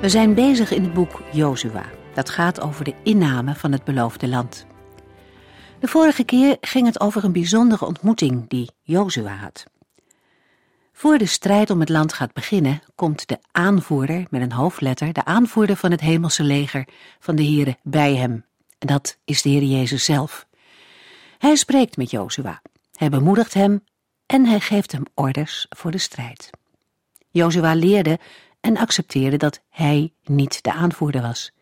We zijn bezig in het boek Jozua. Dat gaat over de inname van het beloofde land. De vorige keer ging het over een bijzondere ontmoeting die Jozua had. Voor de strijd om het land gaat beginnen, komt de aanvoerder met een hoofdletter, de aanvoerder van het hemelse leger van de Here bij hem. En dat is de Heer Jezus zelf. Hij spreekt met Jozua, hij bemoedigt hem en hij geeft hem orders voor de strijd. Jozua leerde en accepteerde dat hij niet de aanvoerder was.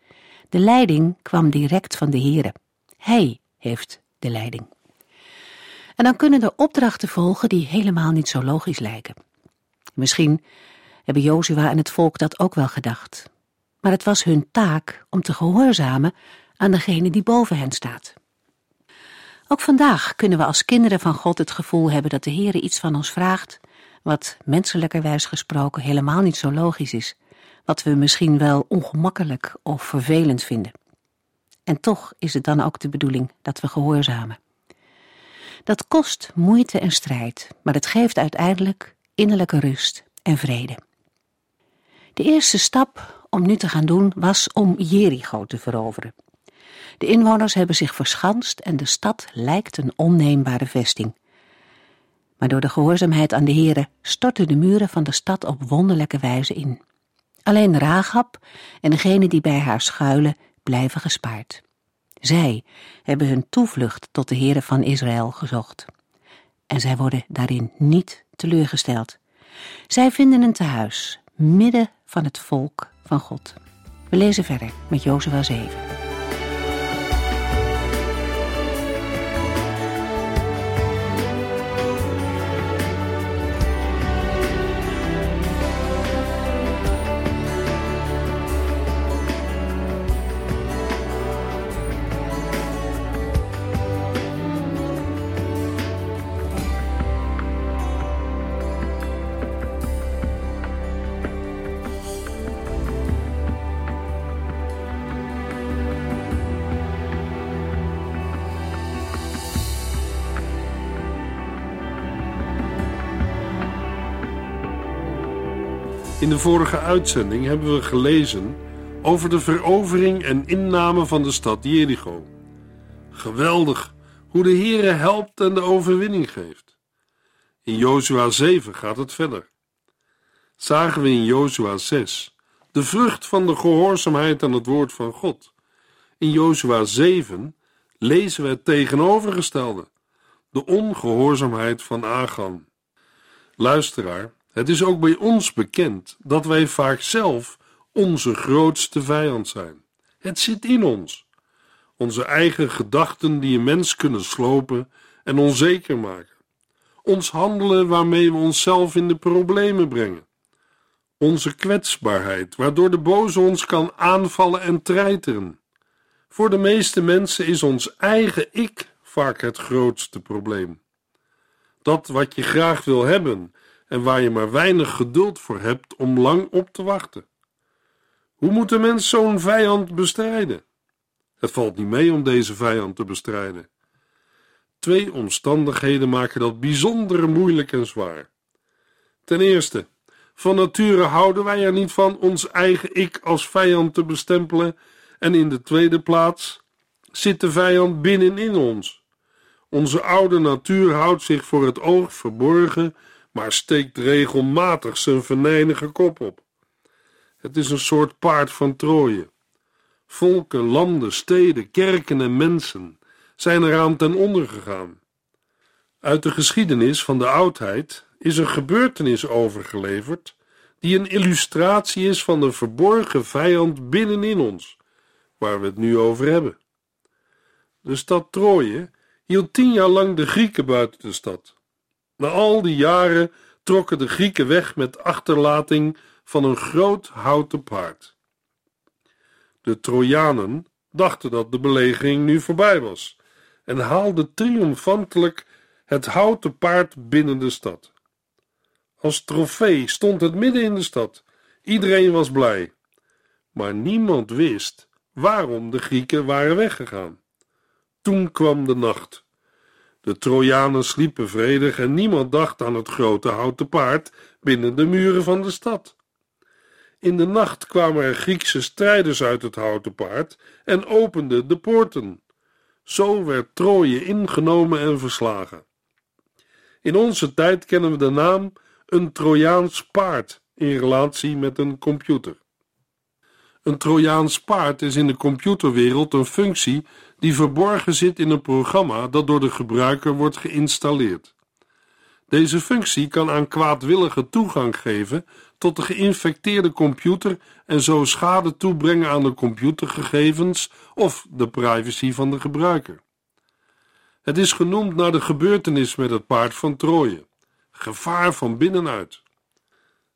De leiding kwam direct van de Here. Hij heeft de leiding. En dan kunnen er opdrachten volgen die helemaal niet zo logisch lijken. Misschien hebben Jozua en het volk dat ook wel gedacht. Maar het was hun taak om te gehoorzamen aan degene die boven hen staat. Ook vandaag kunnen we als kinderen van God het gevoel hebben dat de Heere iets van ons vraagt, wat menselijkerwijs gesproken helemaal niet zo logisch is, wat we misschien wel ongemakkelijk of vervelend vinden. En toch is het dan ook de bedoeling dat we gehoorzamen. Dat kost moeite en strijd, maar het geeft uiteindelijk innerlijke rust en vrede. De eerste stap om nu te gaan doen was om Jericho te veroveren. De inwoners hebben zich verschanst en de stad lijkt een onneembare vesting. Maar door de gehoorzaamheid aan de Here stortten de muren van de stad op wonderlijke wijze in. Alleen Rahab en degenen die bij haar schuilen blijven gespaard. Zij hebben hun toevlucht tot de Heere van Israël gezocht. En zij worden daarin niet teleurgesteld. Zij vinden een tehuis, midden van het volk van God. We lezen verder met Jozua 7. In de vorige uitzending hebben we gelezen over de verovering en inname van de stad Jericho. Geweldig hoe de Heere helpt en de overwinning geeft. In Jozua 7 gaat het verder. Zagen we in Jozua 6 de vrucht van de gehoorzaamheid aan het woord van God. In Jozua 7 lezen we het tegenovergestelde, de ongehoorzaamheid van Agan. Luisteraar, het is ook bij ons bekend dat wij vaak zelf onze grootste vijand zijn. Het zit in ons. Onze eigen gedachten die een mens kunnen slopen en onzeker maken. Ons handelen waarmee we onszelf in de problemen brengen. Onze kwetsbaarheid, waardoor de boze ons kan aanvallen en treiteren. Voor de meeste mensen is ons eigen ik vaak het grootste probleem. Dat wat je graag wil hebben en waar je maar weinig geduld voor hebt om lang op te wachten. Hoe moet de mens zo'n vijand bestrijden? Het valt niet mee om deze vijand te bestrijden. Twee omstandigheden maken dat bijzonder moeilijk en zwaar. Ten eerste, van nature houden wij er niet van ons eigen ik als vijand te bestempelen, en in de tweede plaats zit de vijand binnenin ons. Onze oude natuur houdt zich voor het oog verborgen maar steekt regelmatig zijn venijnige kop op. Het is een soort paard van Troje. Volken, landen, steden, kerken en mensen zijn eraan ten onder gegaan. Uit de geschiedenis van de oudheid is een gebeurtenis overgeleverd die een illustratie is van de verborgen vijand binnenin ons, waar we het nu over hebben. De stad Troje hield tien jaar lang de Grieken buiten de stad. Na al die jaren trokken de Grieken weg met achterlating van een groot houten paard. De Trojanen dachten dat de belegering nu voorbij was en haalden triomfantelijk het houten paard binnen de stad. Als trofee stond het midden in de stad. Iedereen was blij. Maar niemand wist waarom de Grieken waren weggegaan. Toen kwam de nacht. De Trojanen sliepen vredig en niemand dacht aan het grote houten paard binnen de muren van de stad. In de nacht kwamen er Griekse strijders uit het houten paard en openden de poorten. Zo werd Troje ingenomen en verslagen. In onze tijd kennen we de naam een Trojaans paard in relatie met een computer. Een Trojaans paard is in de computerwereld een functie die verborgen zit in een programma dat door de gebruiker wordt geïnstalleerd. Deze functie kan aan kwaadwillige toegang geven tot de geïnfecteerde computer en zo schade toebrengen aan de computergegevens of de privacy van de gebruiker. Het is genoemd naar de gebeurtenis met het paard van Troje. Gevaar van binnenuit.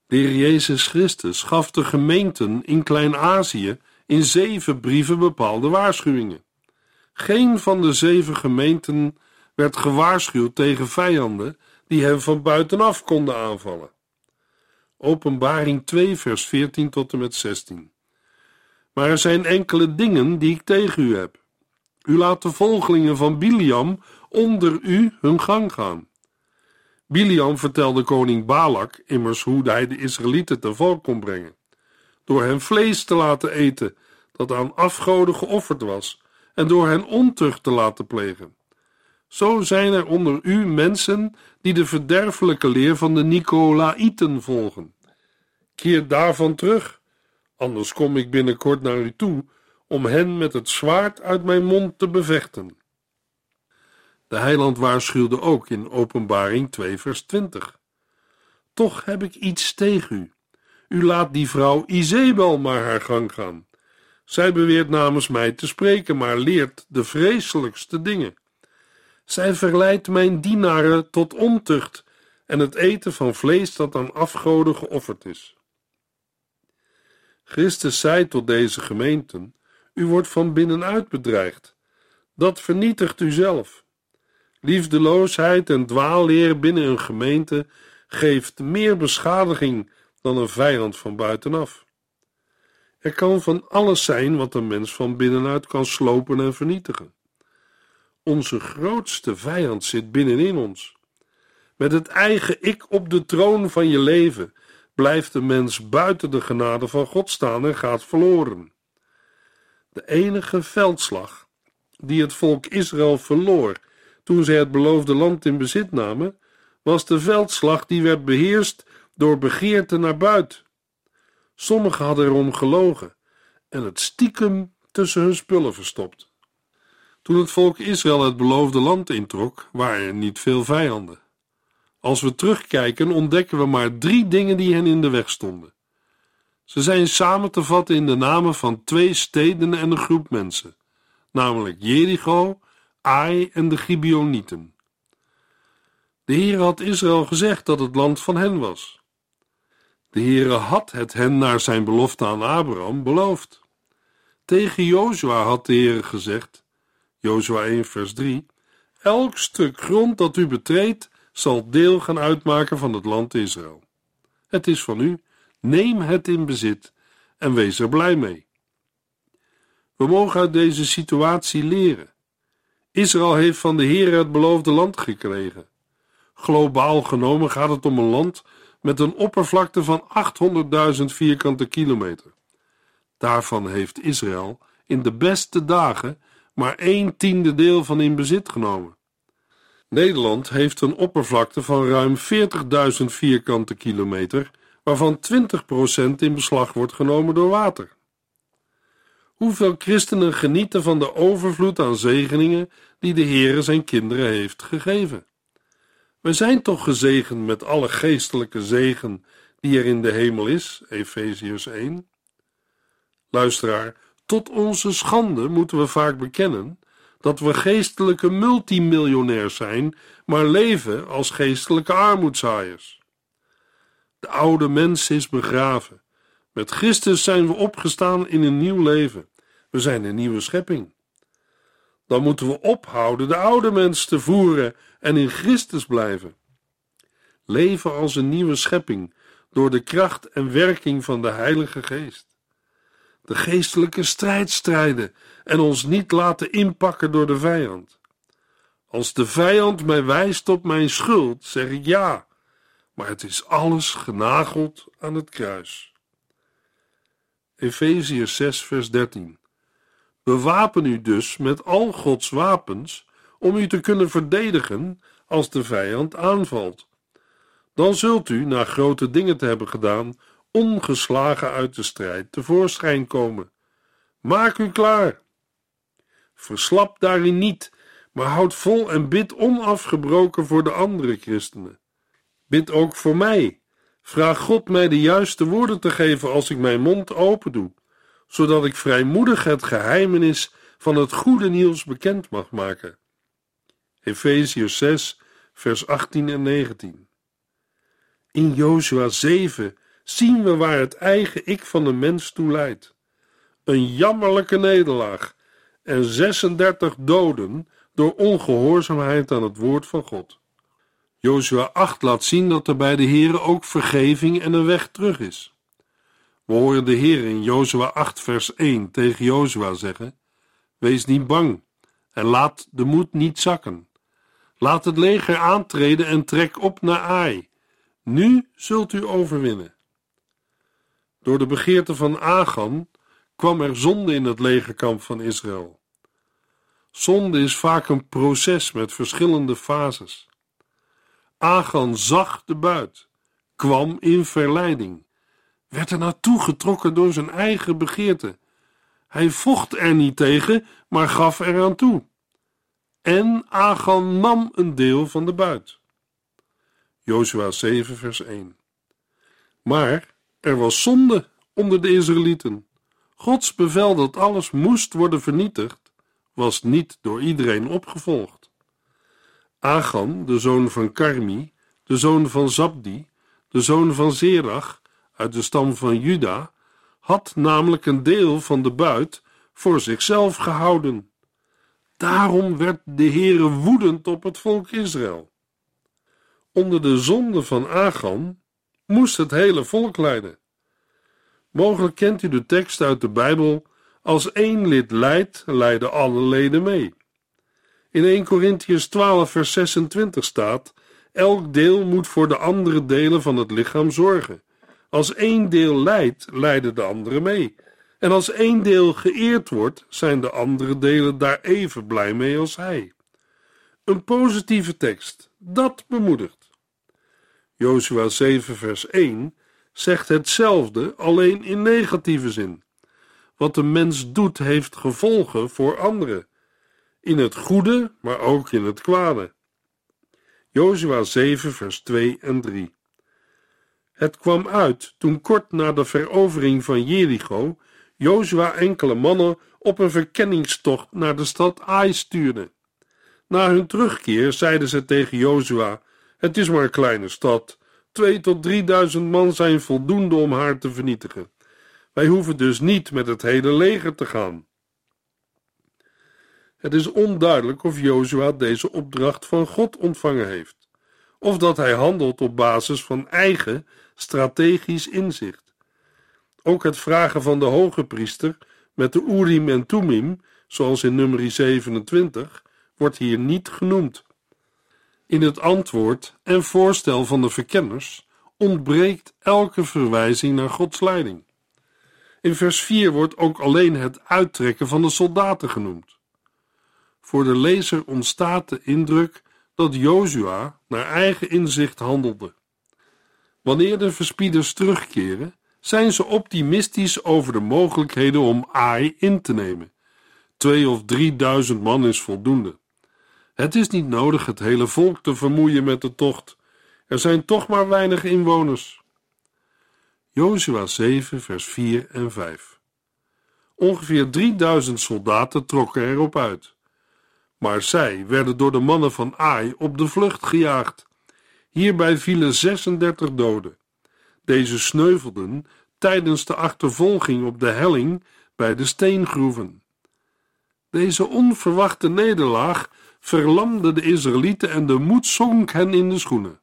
De Heer Jezus Christus gaf de gemeenten in Klein-Azië in zeven brieven bepaalde waarschuwingen. Geen van de zeven gemeenten werd gewaarschuwd tegen vijanden die hem van buitenaf konden aanvallen. Openbaring 2, vers 14 tot en met 16. Maar er zijn enkele dingen die ik tegen u heb. U laat de volgelingen van Biliam onder u hun gang gaan. Biliam vertelde koning Balak immers hoe hij de Israëlieten te val kon brengen, door hen vlees te laten eten dat aan afgoden geofferd was, en door hen ontucht te laten plegen. Zo zijn er onder u mensen die de verderfelijke leer van de Nicolaïten volgen. Keer daarvan terug, anders kom ik binnenkort naar u toe om hen met het zwaard uit mijn mond te bevechten. De heiland waarschuwde ook in Openbaring 2 vers 20. Toch heb ik iets tegen u. U laat die vrouw Izebel maar haar gang gaan. Zij beweert namens mij te spreken, maar leert de vreselijkste dingen. Zij verleidt mijn dienaren tot ontucht en het eten van vlees dat aan afgoden geofferd is. Christus zei tot deze gemeenten: U wordt van binnenuit bedreigd. Dat vernietigt u zelf. Liefdeloosheid en dwaalleer binnen een gemeente geeft meer beschadiging dan een vijand van buitenaf. Er kan van alles zijn wat een mens van binnenuit kan slopen en vernietigen. Onze grootste vijand zit binnenin ons. Met het eigen ik op de troon van je leven blijft de mens buiten de genade van God staan en gaat verloren. De enige veldslag die het volk Israël verloor toen zij het beloofde land in bezit namen, was de veldslag die werd beheerst door begeerte naar buiten. Sommigen hadden erom gelogen en het stiekem tussen hun spullen verstopt. Toen het volk Israël het beloofde land introk, waren er niet veel vijanden. Als we terugkijken, ontdekken we maar drie dingen die hen in de weg stonden. Ze zijn samen te vatten in de namen van twee steden en een groep mensen, namelijk Jericho, Ai en de Gibeonieten. De Heer had Israël gezegd dat het land van hen was. De Heere had het hen naar zijn belofte aan Abraham beloofd. Tegen Jozua had de Heere gezegd, Jozua 1 vers 3, elk stuk grond dat u betreedt, zal deel gaan uitmaken van het land Israël. Het is van u, neem het in bezit en wees er blij mee. We mogen uit deze situatie leren. Israël heeft van de Heer het beloofde land gekregen. Globaal genomen gaat het om een land met een oppervlakte van 800.000 vierkante kilometer. Daarvan heeft Israël in de beste dagen maar een tiende deel van in bezit genomen. Nederland heeft een oppervlakte van ruim 40.000 vierkante kilometer, waarvan 20% in beslag wordt genomen door water. Hoeveel christenen genieten van de overvloed aan zegeningen die de Heere zijn kinderen heeft gegeven? We zijn toch gezegend met alle geestelijke zegen die er in de hemel is, Efeziërs 1. Luisteraar, tot onze schande moeten we vaak bekennen dat we geestelijke multimiljonairs zijn, maar leven als geestelijke armoedzaaiers. De oude mens is begraven. Met Christus zijn we opgestaan in een nieuw leven We zijn een nieuwe schepping. Dan moeten we ophouden de oude mens te voeren en in Christus blijven. Leven als een nieuwe schepping door de kracht en werking van de Heilige Geest. De geestelijke strijd strijden en ons niet laten inpakken door de vijand. Als de vijand mij wijst op mijn schuld, zeg ik ja, maar het is alles genageld aan het kruis. Efeziërs 6, vers 13. Bewapen u dus met al Gods wapens om u te kunnen verdedigen als de vijand aanvalt. Dan zult u, na grote dingen te hebben gedaan, ongeslagen uit de strijd tevoorschijn komen. Maak u klaar. Verslap daarin niet, maar houd vol en bid onafgebroken voor de andere christenen. Bid ook voor mij. Vraag God mij de juiste woorden te geven als ik mijn mond open doe, zodat ik vrijmoedig het geheimenis van het goede nieuws bekend mag maken. Efeziërs 6, vers 18 en 19. In Jozua 7 zien we waar het eigen ik van de mens toe leidt. Een jammerlijke nederlaag en 36 doden door ongehoorzaamheid aan het woord van God. Jozua 8 laat zien dat er bij de Here ook vergeving en een weg terug is. We horen de Heer in Jozua 8 vers 1 tegen Jozua zeggen: Wees niet bang en laat de moed niet zakken. Laat het leger aantreden en trek op naar Ai. Nu zult u overwinnen. Door de begeerte van Agan kwam er zonde in het legerkamp van Israël. Zonde is vaak een proces met verschillende fases. Agan zag de buit, kwam in verleiding, werd er naartoe getrokken door zijn eigen begeerte. Hij vocht er niet tegen, maar gaf eraan toe. En Agan nam een deel van de buit. Jozua 7, vers 1. Maar er was zonde onder de Israëlieten. Gods bevel dat alles moest worden vernietigd, was niet door iedereen opgevolgd. Agan, de zoon van Karmi, de zoon van Zabdi, de zoon van Zerach, uit de stam van Juda, had namelijk een deel van de buit voor zichzelf gehouden. Daarom werd de Heere woedend op het volk Israël. Onder de zonde van Agan moest het hele volk lijden. Mogelijk kent u de tekst uit de Bijbel: als één lid lijdt, lijden alle leden mee. In 1 Corinthians 12, vers 26 staat: Elk deel moet voor de andere delen van het lichaam zorgen. Als één deel lijdt, lijden de andere mee. En als één deel geëerd wordt, zijn de andere delen daar even blij mee als hij. Een positieve tekst, dat bemoedigt. Jozua 7, vers 1 zegt hetzelfde, alleen in negatieve zin. Wat de mens doet, heeft gevolgen voor anderen. In het goede, maar ook in het kwade. Jozua 7, vers 2 en 3. Het kwam uit toen kort na de verovering van Jericho Jozua enkele mannen op een verkenningstocht naar de stad Ai stuurde. Na hun terugkeer zeiden ze tegen Jozua: Het is maar een kleine stad. Twee tot drieduizend man zijn voldoende om haar te vernietigen. Wij hoeven dus niet met het hele leger te gaan. Het is onduidelijk of Jozua deze opdracht van God ontvangen heeft, of dat hij handelt op basis van eigen strategisch inzicht. Ook het vragen van de hoge priester met de Urim en Tumim, zoals in nummer 27, wordt hier niet genoemd. In het antwoord en voorstel van de verkenners ontbreekt elke verwijzing naar Gods leiding. In vers 4 wordt ook alleen het uittrekken van de soldaten genoemd. Voor de lezer ontstaat de indruk dat Jozua naar eigen inzicht handelde. Wanneer de verspieders terugkeren, zijn ze optimistisch over de mogelijkheden om Ai in te nemen. Twee of drieduizend man is voldoende. Het is niet nodig het hele volk te vermoeien met de tocht. Er zijn toch maar weinig inwoners. Jozua 7, vers 4 en 5. Ongeveer 3000 soldaten trokken erop uit. Maar zij werden door de mannen van Ai op de vlucht gejaagd. Hierbij vielen 36 doden. Deze sneuvelden tijdens de achtervolging op de helling bij de steengroeven. Deze onverwachte nederlaag verlamde de Israëlieten en de moed zonk hen in de schoenen.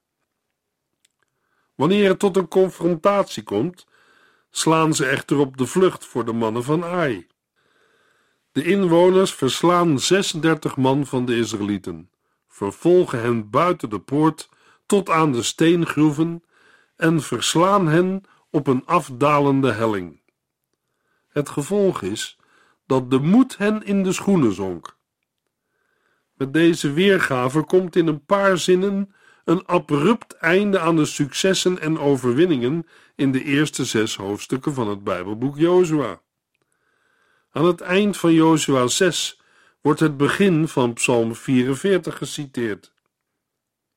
Wanneer het tot een confrontatie komt, slaan ze echter op de vlucht voor de mannen van Ai. De inwoners verslaan 36 man van de Israëlieten, vervolgen hen buiten de poort tot aan de steengroeven en verslaan hen op een afdalende helling. Het gevolg is dat de moed hen in de schoenen zonk. Met deze weergave komt in een paar zinnen een abrupt einde aan de successen en overwinningen in de eerste zes hoofdstukken van het Bijbelboek Jozua. Aan het eind van Jozua 6 wordt het begin van Psalm 44 geciteerd.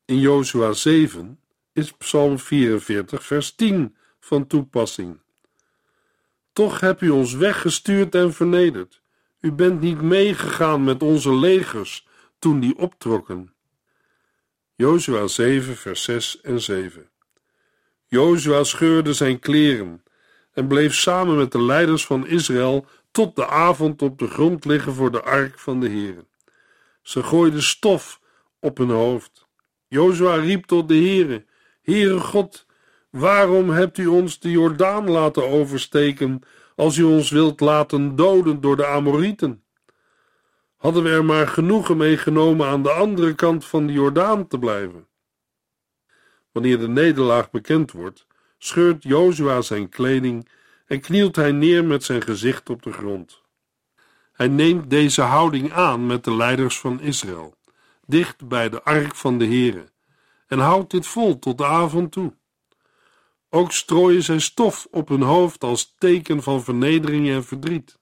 In Jozua 7 is Psalm 44 vers 10 van toepassing. Toch heb u ons weggestuurd en vernederd. U bent niet meegegaan met onze legers toen die optrokken. Jozua 7 vers 6 en 7 Jozua scheurde zijn kleren en bleef samen met de leiders van Israël tot de avond op de grond liggen voor de ark van de Heere. Ze gooiden stof op hun hoofd. Jozua riep tot de Heere: Heere God, waarom hebt u ons de Jordaan laten oversteken als u ons wilt laten doden door de Amorieten? Hadden we er maar genoegen meegenomen aan de andere kant van de Jordaan te blijven. Wanneer de nederlaag bekend wordt, scheurt Jozua zijn kleding en knielt hij neer met zijn gezicht op de grond. Hij neemt deze houding aan met de leiders van Israël, dicht bij de ark van de Heere, en houdt dit vol tot de avond toe. Ook strooien zij stof op hun hoofd als teken van vernedering en verdriet.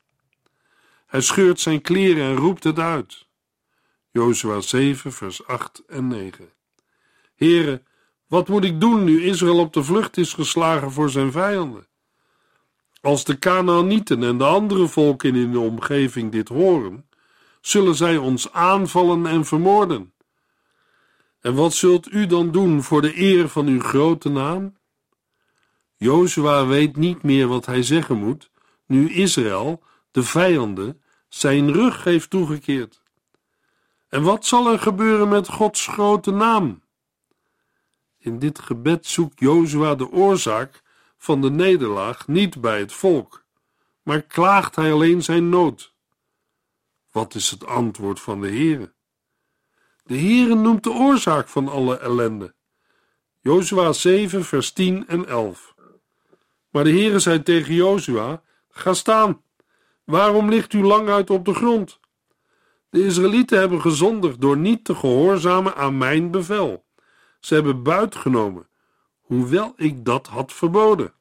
Hij scheurt zijn kleren en roept het uit. Jozua 7, vers 8 en 9. Heren, wat moet ik doen nu Israël op de vlucht is geslagen voor zijn vijanden? Als de Canaanieten en de andere volken in de omgeving dit horen, zullen zij ons aanvallen en vermoorden. En wat zult u dan doen voor de eer van uw grote naam? Jozua weet niet meer wat hij zeggen moet, nu Israël, de vijanden, zijn rug heeft toegekeerd. En wat zal er gebeuren met Gods grote naam? In dit gebed zoekt Jozua de oorzaak van de nederlaag niet bij het volk, maar klaagt hij alleen zijn nood. Wat is het antwoord van de Heere? De Heere noemt de oorzaak van alle ellende. Jozua 7 vers 10 en 11 Maar de Heere zei tegen Jozua, ga staan, waarom ligt u lang uit op de grond? De Israëlieten hebben gezondigd door niet te gehoorzamen aan mijn bevel. Ze hebben buit genomen, hoewel ik dat had verboden.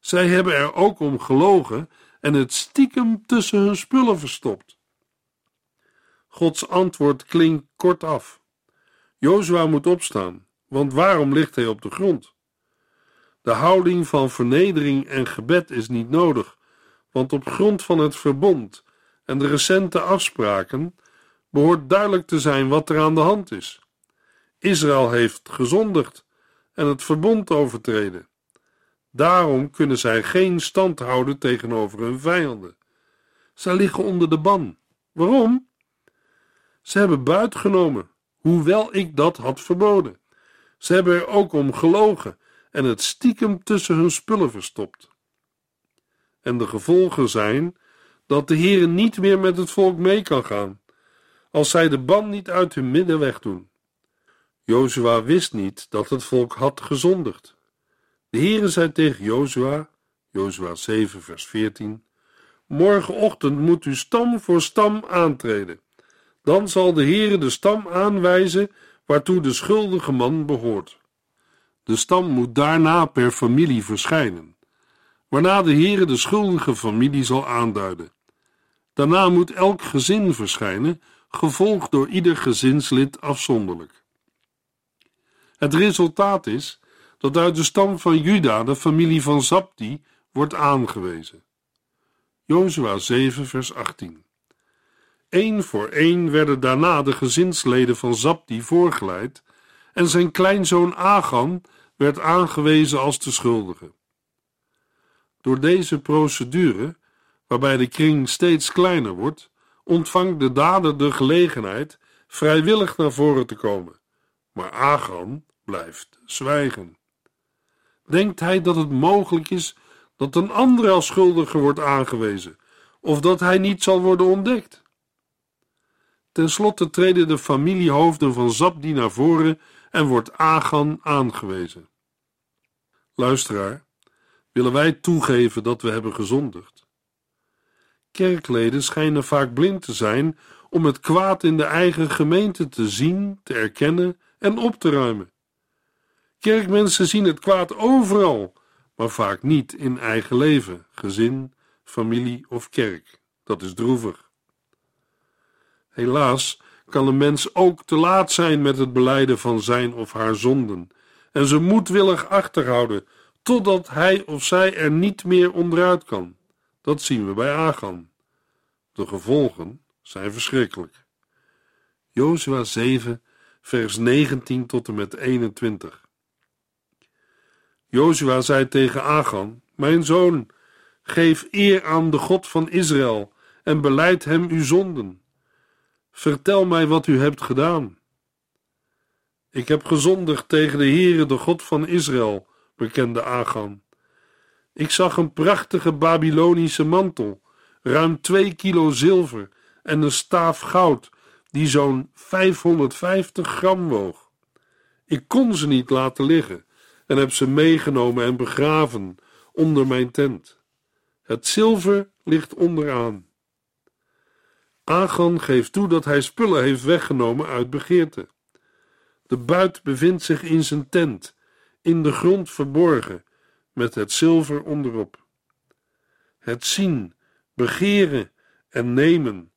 Zij hebben er ook om gelogen en het stiekem tussen hun spullen verstopt. Gods antwoord klinkt kortaf. Jozua moet opstaan, want waarom ligt hij op de grond? De houding van vernedering en gebed is niet nodig, want op grond van het verbond en de recente afspraken behoort duidelijk te zijn wat er aan de hand is. Israël heeft gezondigd en het verbond overtreden. Daarom kunnen zij geen stand houden tegenover hun vijanden. Zij liggen onder de ban. Waarom? Ze hebben buit genomen, hoewel ik dat had verboden. Ze hebben er ook om gelogen en het stiekem tussen hun spullen verstopt. En de gevolgen zijn dat de Heere niet meer met het volk mee kan gaan, als zij de ban niet uit hun midden wegdoen. Jozua wist niet dat het volk had gezondigd. De Heere zei tegen Jozua, Jozua 7 vers 14, Morgenochtend moet u stam voor stam aantreden. Dan zal de Heere de stam aanwijzen waartoe de schuldige man behoort. De stam moet daarna per familie verschijnen, waarna de Heere de schuldige familie zal aanduiden. Daarna moet elk gezin verschijnen, gevolgd door ieder gezinslid afzonderlijk. Het resultaat is dat uit de stam van Juda de familie van Zabdi wordt aangewezen. Jozua 7 vers 18 Eén voor één werden daarna de gezinsleden van Zabdi voorgeleid en zijn kleinzoon Agan werd aangewezen als de schuldige. Door deze procedure, waarbij de kring steeds kleiner wordt, ontvangt de dader de gelegenheid vrijwillig naar voren te komen, maar Agan blijft zwijgen. Denkt hij dat het mogelijk is dat een ander als schuldige wordt aangewezen, of dat hij niet zal worden ontdekt? Ten slotte treden de familiehoofden van Zabdi naar voren en wordt Agan aangewezen. Luisteraar, willen wij toegeven dat we hebben gezondigd? Kerkleden schijnen vaak blind te zijn om het kwaad in de eigen gemeente te zien, te erkennen en op te ruimen. Kerkmensen zien het kwaad overal, maar vaak niet in eigen leven, gezin, familie of kerk. Dat is droevig. Helaas kan een mens ook te laat zijn met het beleiden van zijn of haar zonden en ze moedwillig achterhouden totdat hij of zij er niet meer onderuit kan. Dat zien we bij Agan. De gevolgen zijn verschrikkelijk. Jozua 7, vers 19 tot en met 21. Jozua zei tegen Agan: Mijn zoon, geef eer aan de God van Israël en beleid hem uw zonden. Vertel mij wat u hebt gedaan. Ik heb gezondigd tegen de Heere, de God van Israël, bekende Agan. Ik zag een prachtige Babylonische mantel, ruim twee kilo zilver en een staaf goud, die zo'n 550 gram woog. Ik kon ze niet laten liggen en heb ze meegenomen en begraven onder mijn tent. Het zilver ligt onderaan. Agan geeft toe dat hij spullen heeft weggenomen uit begeerte. De buit bevindt zich in zijn tent, in de grond verborgen, met het zilver onderop. Het zien, begeren en nemen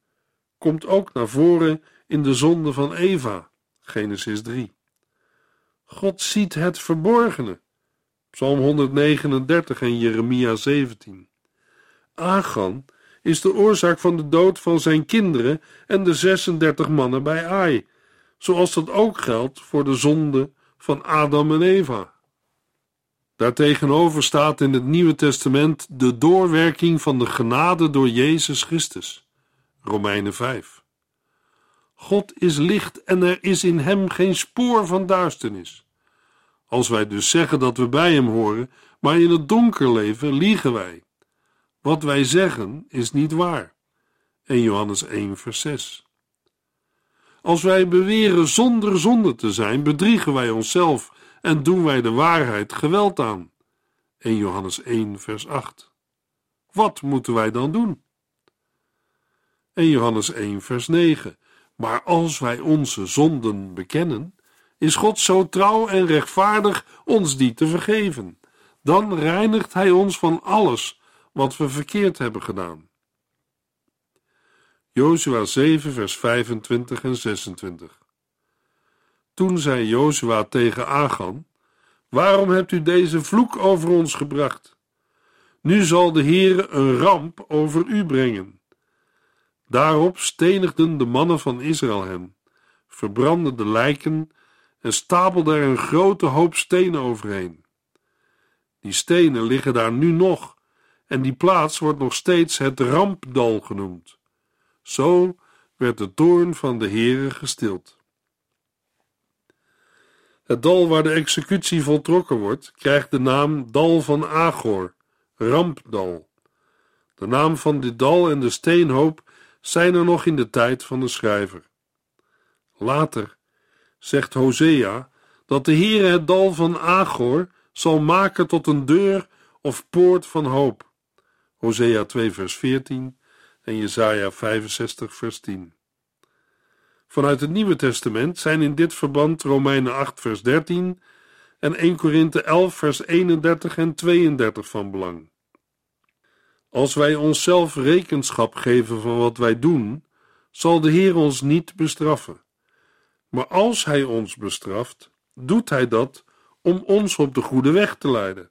komt ook naar voren in de zonde van Eva, Genesis 3. God ziet het verborgene, Psalm 139 en Jeremia 17. Agan is de oorzaak van de dood van zijn kinderen en de 36 mannen bij Ai, zoals dat ook geldt voor de zonde van Adam en Eva. Daartegenover staat in het Nieuwe Testament de doorwerking van de genade door Jezus Christus. Romeinen 5. God is licht en er is in hem geen spoor van duisternis. Als wij dus zeggen dat we bij hem horen, maar in het donker leven, liegen wij. Wat wij zeggen is niet waar. 1 Johannes 1 vers 6. Als wij beweren zonder zonde te zijn, bedriegen wij onszelf en doen wij de waarheid geweld aan. 1 Johannes 1 vers 8. Wat moeten wij dan doen? 1 Johannes 1 vers 9. Maar als wij onze zonden bekennen, is God zo trouw en rechtvaardig ons die te vergeven. Dan reinigt Hij ons van alles wat we verkeerd hebben gedaan. Jozua 7 vers 25 en 26 Toen zei Jozua tegen Agan, Waarom hebt u deze vloek over ons gebracht? Nu zal de Heere een ramp over u brengen. Daarop stenigden de mannen van Israël hem, verbrandden de lijken en stapelden er een grote hoop stenen overheen. Die stenen liggen daar nu nog, en die plaats wordt nog steeds het rampdal genoemd. Zo werd de toorn van de Heere gestild. Het dal waar de executie voltrokken wordt, krijgt de naam Dal van Agor, Rampdal. De naam van dit dal en de steenhoop zijn er nog in de tijd van de schrijver. Later zegt Hosea dat de Heere het dal van Agor zal maken tot een deur of poort van hoop. Hosea 2 vers 14 en Jesaja 65 vers 10. Vanuit het Nieuwe Testament zijn in dit verband Romeinen 8 vers 13 en 1 Korinthe 11 vers 31 en 32 van belang. Als wij onszelf rekenschap geven van wat wij doen, zal de Heer ons niet bestraffen. Maar als Hij ons bestraft, doet Hij dat om ons op de goede weg te leiden.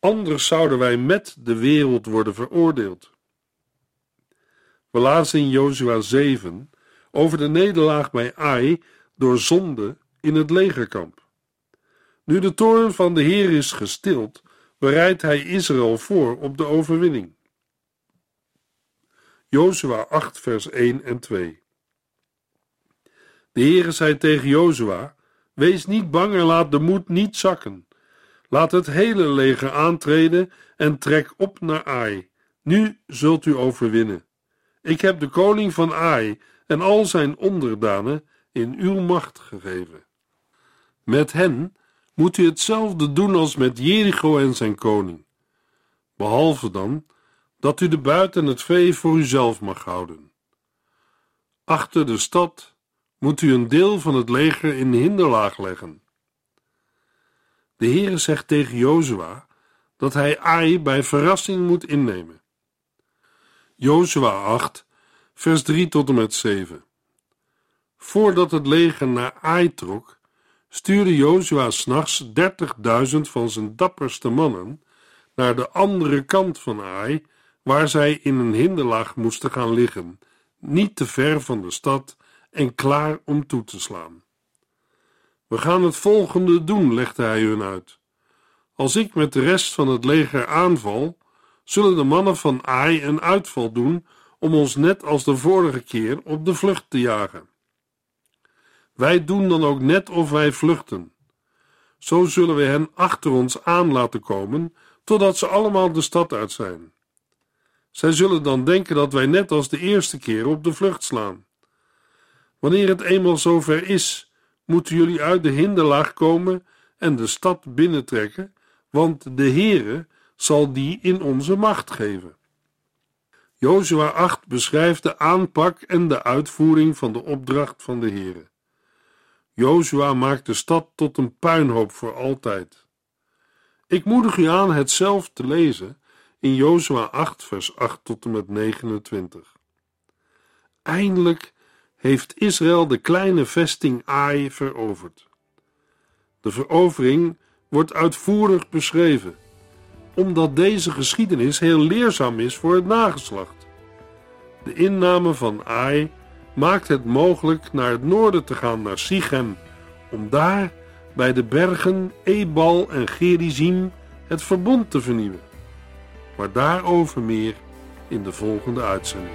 Anders zouden wij met de wereld worden veroordeeld. We lazen in Jozua 7 over de nederlaag bij Ai door zonde in het legerkamp. Nu de toorn van de Heer is gestild, bereidt hij Israël voor op de overwinning. Jozua 8 vers 1 en 2. De Heere zei tegen Jozua, wees niet bang en laat de moed niet zakken. Laat het hele leger aantreden en trek op naar Ai. Nu zult u overwinnen. Ik heb de koning van Ai en al zijn onderdanen in uw macht gegeven. Met hen moet u hetzelfde doen als met Jericho en zijn koning. Behalve dan dat u de buit en het vee voor uzelf mag houden. Achter de stad moet u een deel van het leger in hinderlaag leggen. De Heere zegt tegen Jozua dat hij Ai bij verrassing moet innemen. Jozua 8, vers 3 tot en met 7. Voordat het leger naar Ai trok, stuurde Jozua s'nachts dertigduizend van zijn dapperste mannen naar de andere kant van Ai, waar zij in een hinderlaag moesten gaan liggen, niet te ver van de stad en klaar om toe te slaan. We gaan het volgende doen, legde hij hun uit. Als ik met de rest van het leger aanval, zullen de mannen van Ai een uitval doen om ons net als de vorige keer op de vlucht te jagen. Wij doen dan ook net of wij vluchten. Zo zullen we hen achter ons aan laten komen, totdat ze allemaal de stad uit zijn. Zij zullen dan denken dat wij net als de eerste keer op de vlucht slaan. Wanneer het eenmaal zover is, moeten jullie uit de hinderlaag komen en de stad binnentrekken, want de Heere zal die in onze macht geven. Jozua 8 beschrijft de aanpak en de uitvoering van de opdracht van de Heere. Jozua maakt de stad tot een puinhoop voor altijd. Ik moedig u aan het zelf te lezen in Jozua 8 vers 8 tot en met 29. Eindelijk heeft Israël de kleine vesting Ai veroverd. De verovering wordt uitvoerig beschreven, omdat deze geschiedenis heel leerzaam is voor het nageslacht. De inname van Ai maakt het mogelijk naar het noorden te gaan, naar Sichem, om daar bij de bergen Ebal en Gerizim het verbond te vernieuwen. Maar daarover meer in de volgende uitzending.